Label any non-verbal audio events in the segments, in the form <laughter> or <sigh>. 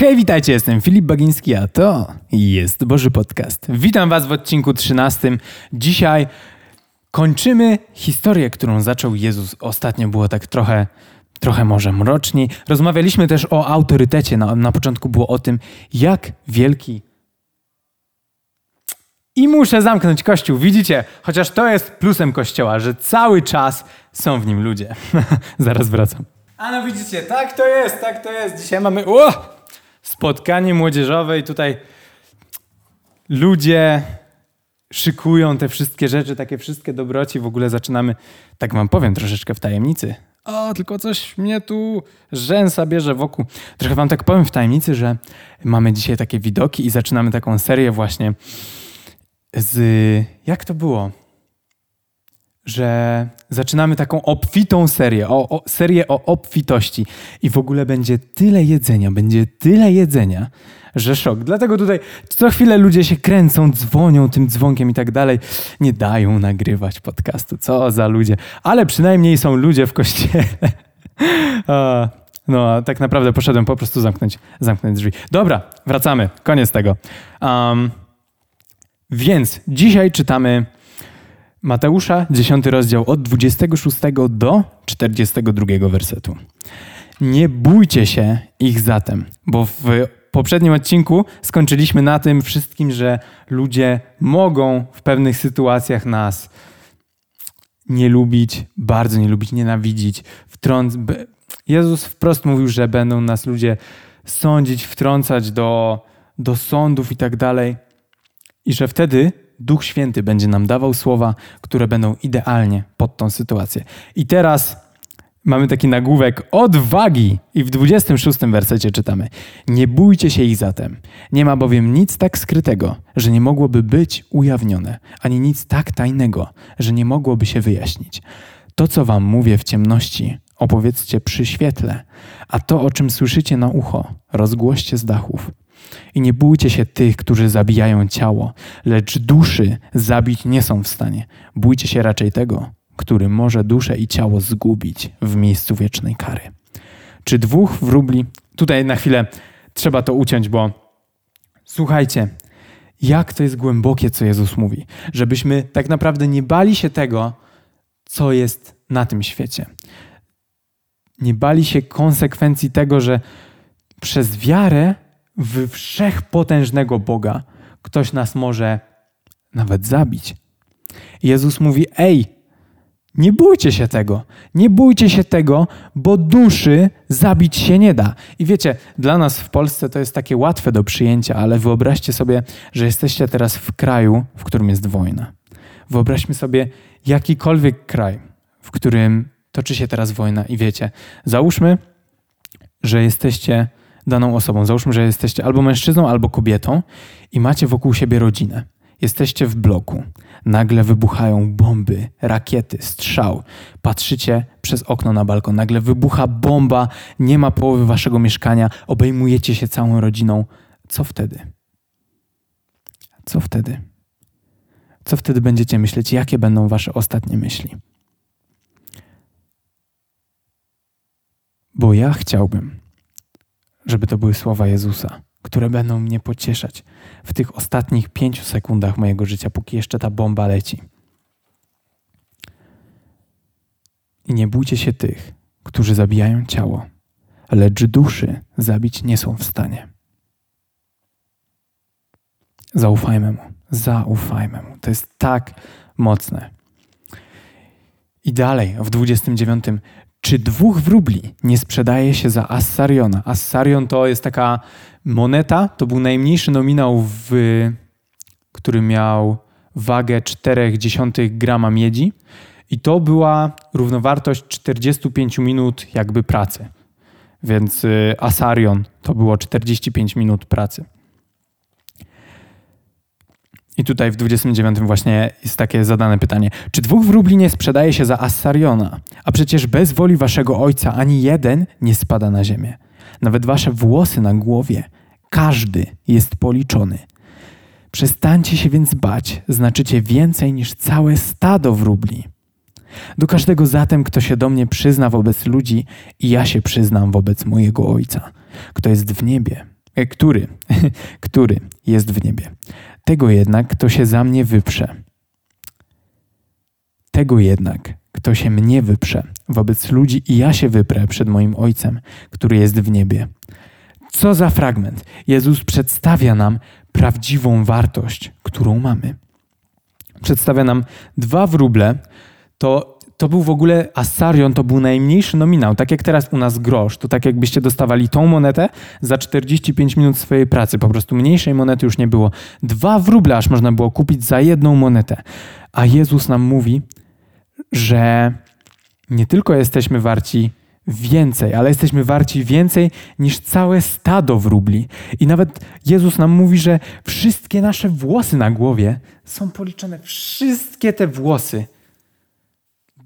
Hej, witajcie, jestem Filip Bagiński, a to jest Boży Podcast. Witam Was w odcinku 13. Dzisiaj kończymy historię, którą zaczął Jezus. Ostatnio było tak trochę, trochę może mroczniej. Rozmawialiśmy też o autorytecie. Na, na początku było o tym, jak wielki i muszę zamknąć kościół. Widzicie, chociaż to jest plusem kościoła, że cały czas są w nim ludzie. <laughs> Zaraz wracam. A no widzicie, tak to jest, tak to jest. Dzisiaj mamy o, spotkanie młodzieżowe i tutaj ludzie szykują te wszystkie rzeczy, takie wszystkie dobroci. W ogóle zaczynamy, tak wam powiem, troszeczkę w tajemnicy. O, tylko coś mnie tu rzęsa bierze wokół. Trochę wam tak powiem w tajemnicy, że mamy dzisiaj takie widoki i zaczynamy taką serię właśnie z... Jak to było? Że zaczynamy taką obfitą serię, o, o, serię o obfitości i w ogóle będzie tyle jedzenia, będzie tyle jedzenia, że szok. Dlatego tutaj co chwilę ludzie się kręcą, dzwonią tym dzwonkiem i tak dalej. Nie dają nagrywać podcastu. Co za ludzie. Ale przynajmniej są ludzie w kościele. <laughs> no, a tak naprawdę poszedłem po prostu zamknąć, zamknąć drzwi. Dobra, wracamy. Koniec tego. Um, więc dzisiaj czytamy Mateusza, 10 rozdział od 26 do 42 wersetu. Nie bójcie się ich zatem, bo w poprzednim odcinku skończyliśmy na tym wszystkim, że ludzie mogą w pewnych sytuacjach nas nie lubić, bardzo nie lubić, nienawidzić, wtrąc... Jezus wprost mówił, że będą nas ludzie sądzić, wtrącać do, do sądów i tak dalej. I że wtedy Duch Święty będzie nam dawał słowa, które będą idealnie pod tą sytuację. I teraz mamy taki nagłówek odwagi i w 26 wersecie czytamy: Nie bójcie się ich zatem. Nie ma bowiem nic tak skrytego, że nie mogłoby być ujawnione, ani nic tak tajnego, że nie mogłoby się wyjaśnić. To, co wam mówię w ciemności, opowiedzcie przy świetle, a to, o czym słyszycie na ucho, rozgłoście z dachów. I nie bójcie się tych, którzy zabijają ciało, lecz duszy zabić nie są w stanie. Bójcie się raczej tego, który może duszę i ciało zgubić w miejscu wiecznej kary. Czy dwóch wróbli? Tutaj na chwilę trzeba to uciąć, bo słuchajcie, jak to jest głębokie, co Jezus mówi, żebyśmy tak naprawdę nie bali się tego, co jest na tym świecie. Nie bali się konsekwencji tego, że przez wiarę w wszechpotężnego Boga ktoś nas może nawet zabić. Jezus mówi: Ej, nie bójcie się tego, nie bójcie się tego, bo duszy zabić się nie da. I wiecie, dla nas w Polsce to jest takie łatwe do przyjęcia, ale wyobraźcie sobie, że jesteście teraz w kraju, w którym jest wojna. Wyobraźmy sobie jakikolwiek kraj, w którym toczy się teraz wojna i wiecie, załóżmy, że jesteście daną osobą. Załóżmy, że jesteście albo mężczyzną, albo kobietą i macie wokół siebie rodzinę. Jesteście w bloku. Nagle wybuchają bomby, rakiety, strzał. Patrzycie przez okno na balkon. Nagle wybucha bomba, nie ma połowy waszego mieszkania, obejmujecie się całą rodziną. Co wtedy? Co wtedy? Co wtedy będziecie myśleć? Jakie będą wasze ostatnie myśli? Bo ja chciałbym, żeby to były słowa Jezusa, które będą mnie pocieszać w tych ostatnich pięciu sekundach mojego życia, póki jeszcze ta bomba leci. I nie bójcie się tych, którzy zabijają ciało, lecz duszy zabić nie są w stanie. Zaufajmy mu, zaufajmy mu. To jest tak mocne. I dalej, w 29. Czy dwóch wróbli nie sprzedaje się za Assariona? Assarion to jest taka moneta, to był najmniejszy nominał, w, który miał wagę 0,4 grama miedzi i to była równowartość 45 minut jakby pracy. Więc y, Asarion to było 45 minut pracy. I tutaj w 29 właśnie jest takie zadane pytanie. Czy dwóch wróbli nie sprzedaje się za Assariona? A przecież bez woli waszego ojca ani jeden nie spada na ziemię. Nawet wasze włosy na głowie, każdy jest policzony. Przestańcie się więc bać, znaczycie więcej niż całe stado wróbli. Do każdego zatem, kto się do mnie przyzna wobec ludzi, i ja się przyznam wobec mojego Ojca, kto jest w niebie, e, który, <laughs> który jest w niebie. Tego jednak, kto się za mnie wyprze. Tego jednak, kto się mnie wyprze wobec ludzi i ja się wyprę przed moim Ojcem, który jest w niebie. Co za fragment! Jezus przedstawia nam prawdziwą wartość, którą mamy. Przedstawia nam dwa wróble. To, to był w ogóle Assarion, to był najmniejszy nominał. Tak jak teraz u nas grosz, to tak jakbyście dostawali tą monetę za 45 minut swojej pracy. Po prostu mniejszej monety już nie było. Dwa wróble aż można było kupić za jedną monetę. A Jezus nam mówi, że nie tylko jesteśmy warci więcej, ale jesteśmy warci więcej niż całe stado wróbli. I nawet Jezus nam mówi, że wszystkie nasze włosy na głowie są policzone. Wszystkie te włosy.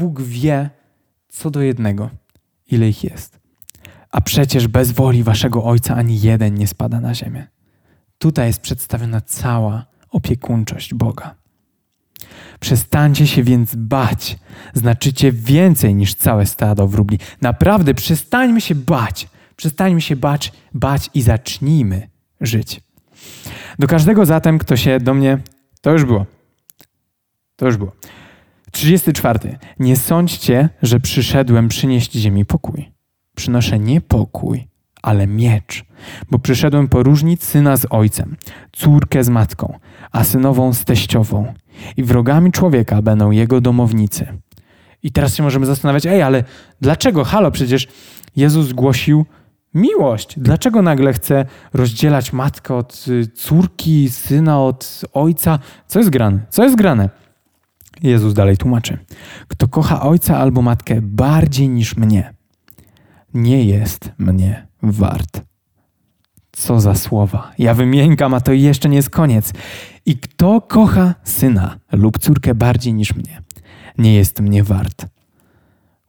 Bóg wie co do jednego, ile ich jest. A przecież bez woli waszego Ojca ani jeden nie spada na ziemię. Tutaj jest przedstawiona cała opiekuńczość Boga. Przestańcie się więc bać. Znaczycie więcej niż całe stado wróbli. Naprawdę przestańmy się bać. Przestańmy się bać, bać i zacznijmy żyć. Do każdego zatem, kto się do mnie. To już było. To już było. 34. Nie sądźcie, że przyszedłem przynieść ziemi pokój. Przynoszę nie pokój, ale miecz, bo przyszedłem poróżnić syna z ojcem, córkę z matką, a synową z teściową i wrogami człowieka będą jego domownicy. I teraz się możemy zastanawiać, ej, ale dlaczego? Halo, przecież Jezus głosił miłość. Dlaczego nagle chce rozdzielać matkę od y, córki, syna od ojca? Co jest grane? Co jest grane? Jezus dalej tłumaczy. Kto kocha ojca albo matkę bardziej niż mnie, nie jest mnie wart. Co za słowa. Ja wymiękam, a to jeszcze nie jest koniec. I kto kocha syna lub córkę bardziej niż mnie, nie jest mnie wart.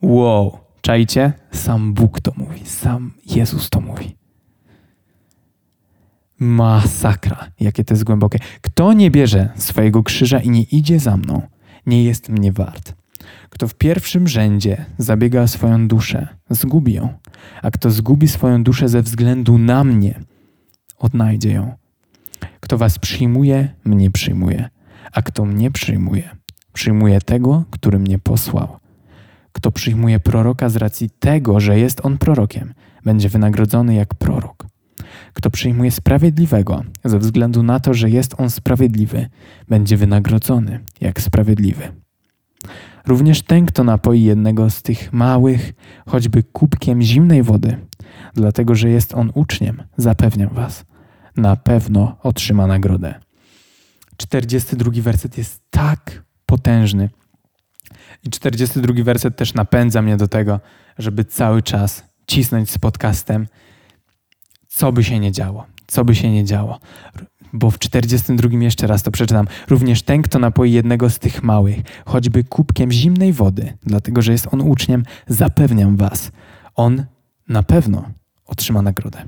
Wow, czajcie? Sam Bóg to mówi, sam Jezus to mówi. Masakra, jakie to jest głębokie. Kto nie bierze swojego krzyża i nie idzie za mną, nie jest mnie wart. Kto w pierwszym rzędzie zabiega o swoją duszę, zgubi ją, a kto zgubi swoją duszę ze względu na mnie, odnajdzie ją. Kto was przyjmuje, mnie przyjmuje, a kto mnie przyjmuje, przyjmuje tego, który mnie posłał. Kto przyjmuje proroka z racji tego, że jest on prorokiem, będzie wynagrodzony jak prorok. Kto przyjmuje sprawiedliwego ze względu na to, że jest on sprawiedliwy, będzie wynagrodzony jak sprawiedliwy. Również ten, kto napoi jednego z tych małych, choćby kubkiem zimnej wody, dlatego że jest on uczniem, zapewniam was, na pewno otrzyma nagrodę. 42 werset jest tak potężny. I 42 werset też napędza mnie do tego, żeby cały czas cisnąć z podcastem, co by się nie działo, co by się nie działo. Bo w 42 jeszcze raz to przeczytam. Również ten, kto napoi jednego z tych małych, choćby kubkiem zimnej wody, dlatego że jest on uczniem, zapewniam was, on na pewno otrzyma nagrodę.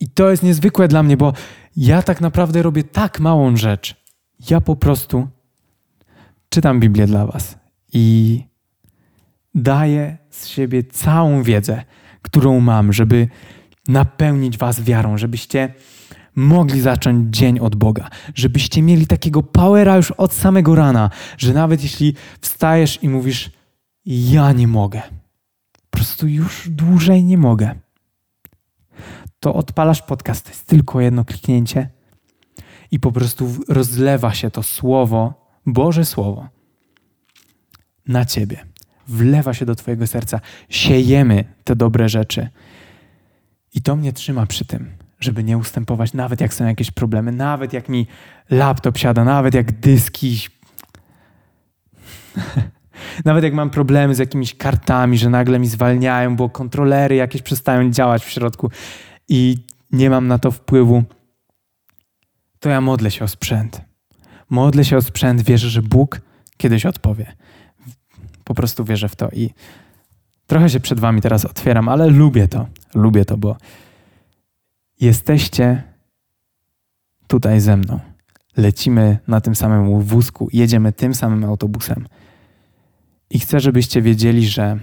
I to jest niezwykłe dla mnie, bo ja tak naprawdę robię tak małą rzecz. Ja po prostu czytam Biblię dla Was i daję z siebie całą wiedzę, którą mam, żeby napełnić Was wiarą, żebyście mogli zacząć dzień od Boga, żebyście mieli takiego powera już od samego rana, że nawet jeśli wstajesz i mówisz, ja nie mogę, po prostu już dłużej nie mogę to odpalasz podcast. To jest tylko jedno kliknięcie i po prostu rozlewa się to słowo, Boże Słowo, na ciebie. Wlewa się do Twojego serca. Siejemy te dobre rzeczy. I to mnie trzyma przy tym, żeby nie ustępować, nawet jak są jakieś problemy, nawet jak mi laptop siada, nawet jak dyski. <laughs> nawet jak mam problemy z jakimiś kartami, że nagle mi zwalniają, bo kontrolery jakieś przestają działać w środku i nie mam na to wpływu, to ja modlę się o sprzęt. Modlę się o sprzęt, wierzę, że Bóg kiedyś odpowie. Po prostu wierzę w to i trochę się przed Wami teraz otwieram, ale lubię to. Lubię to, bo jesteście tutaj ze mną. Lecimy na tym samym wózku, jedziemy tym samym autobusem. I chcę, żebyście wiedzieli, że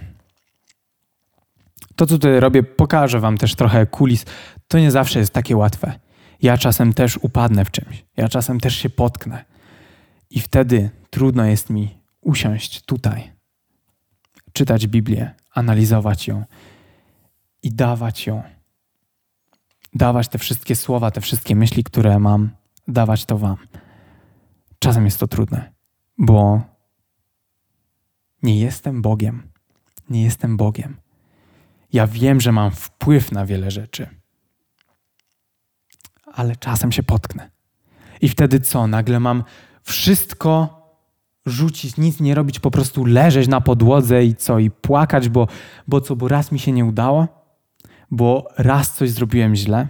to, co tutaj robię, pokażę Wam też trochę kulis. to nie zawsze jest takie łatwe. Ja czasem też upadnę w czymś, ja czasem też się potknę. I wtedy trudno jest mi usiąść tutaj, czytać Biblię, analizować ją i dawać ją. Dawać te wszystkie słowa, te wszystkie myśli, które mam, dawać to Wam. Czasem jest to trudne, bo nie jestem Bogiem. Nie jestem Bogiem. Ja wiem, że mam wpływ na wiele rzeczy, ale czasem się potknę. I wtedy co? Nagle mam wszystko rzucić, nic nie robić, po prostu leżeć na podłodze i co? I płakać, bo, bo co? Bo raz mi się nie udało? Bo raz coś zrobiłem źle?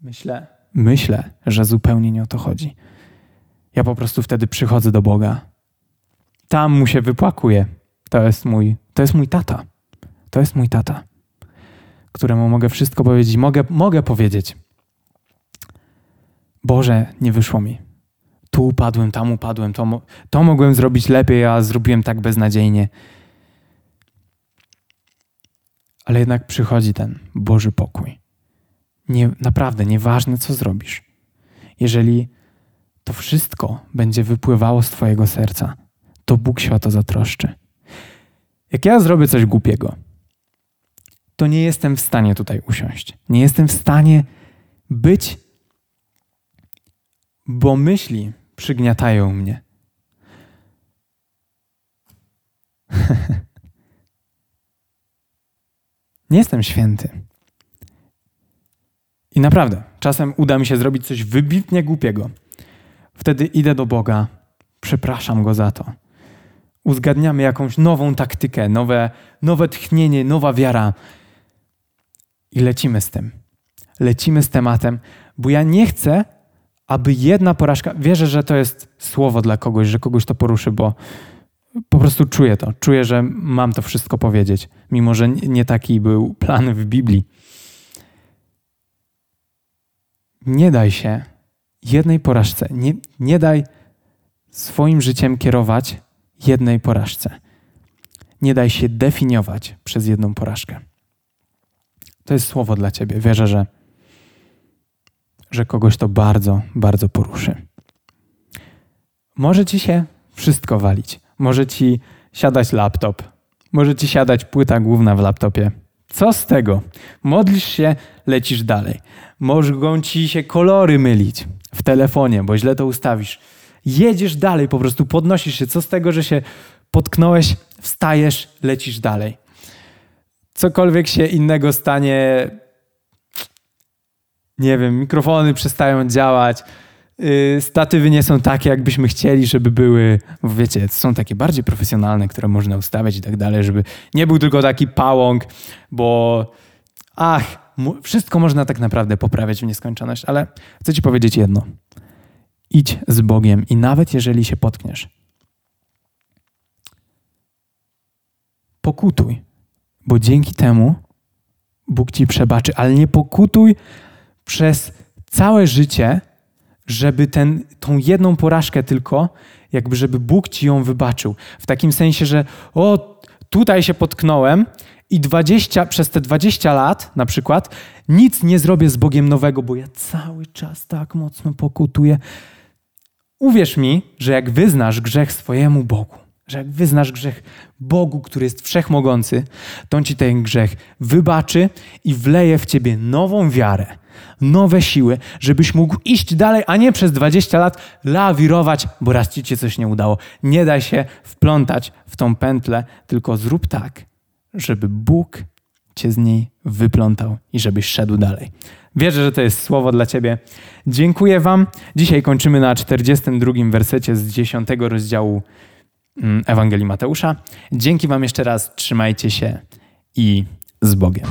Myślę, myślę, że zupełnie nie o to chodzi. Ja po prostu wtedy przychodzę do Boga. Tam mu się wypłakuję. To jest mój, to jest mój tata. To jest mój tata, któremu mogę wszystko powiedzieć. Mogę, mogę powiedzieć, Boże, nie wyszło mi. Tu upadłem, tam upadłem, to, to mogłem zrobić lepiej, a zrobiłem tak beznadziejnie. Ale jednak przychodzi ten Boży pokój. Nie, naprawdę, nieważne co zrobisz. Jeżeli to wszystko będzie wypływało z Twojego serca, to Bóg się o to zatroszczy. Jak ja zrobię coś głupiego, to nie jestem w stanie tutaj usiąść. Nie jestem w stanie być, bo myśli przygniatają mnie. <laughs> nie jestem święty. I naprawdę, czasem uda mi się zrobić coś wybitnie głupiego. Wtedy idę do Boga, przepraszam Go za to. Uzgadniamy jakąś nową taktykę, nowe, nowe tchnienie, nowa wiara. I lecimy z tym. Lecimy z tematem, bo ja nie chcę, aby jedna porażka. Wierzę, że to jest słowo dla kogoś, że kogoś to poruszy, bo po prostu czuję to. Czuję, że mam to wszystko powiedzieć, mimo że nie taki był plan w Biblii. Nie daj się jednej porażce, nie, nie daj swoim życiem kierować jednej porażce. Nie daj się definiować przez jedną porażkę. To jest słowo dla ciebie. Wierzę, że, że kogoś to bardzo, bardzo poruszy. Może ci się wszystko walić. Może ci siadać laptop. Może ci siadać płyta główna w laptopie. Co z tego? Modlisz się, lecisz dalej. Mogą ci się kolory mylić w telefonie, bo źle to ustawisz. Jedziesz dalej, po prostu podnosisz się. Co z tego, że się potknąłeś, wstajesz, lecisz dalej. Cokolwiek się innego stanie, nie wiem, mikrofony przestają działać, statywy nie są takie, jakbyśmy chcieli, żeby były. Wiecie, są takie bardziej profesjonalne, które można ustawiać i tak dalej, żeby nie był tylko taki pałąk, bo ach, wszystko można tak naprawdę poprawiać w nieskończoność, ale chcę ci powiedzieć jedno. Idź z Bogiem i nawet jeżeli się potkniesz, pokutuj, bo dzięki temu Bóg ci przebaczy, ale nie pokutuj przez całe życie, żeby ten, tą jedną porażkę tylko, jakby żeby Bóg ci ją wybaczył. W takim sensie, że o, tutaj się potknąłem i 20, przez te 20 lat na przykład nic nie zrobię z Bogiem nowego, bo ja cały czas tak mocno pokutuję. Uwierz mi, że jak wyznasz grzech swojemu Bogu, że jak wyznasz grzech Bogu, który jest wszechmogący, to on ci ten grzech wybaczy i wleje w ciebie nową wiarę, nowe siły, żebyś mógł iść dalej, a nie przez 20 lat lawirować, bo raz ci się coś nie udało. Nie daj się wplątać w tą pętlę, tylko zrób tak, żeby Bóg cię z niej wyplątał i żebyś szedł dalej. Wierzę, że to jest słowo dla ciebie. Dziękuję wam. Dzisiaj kończymy na 42 wersecie z 10 rozdziału Ewangelii Mateusza. Dzięki wam jeszcze raz. Trzymajcie się i z Bogiem.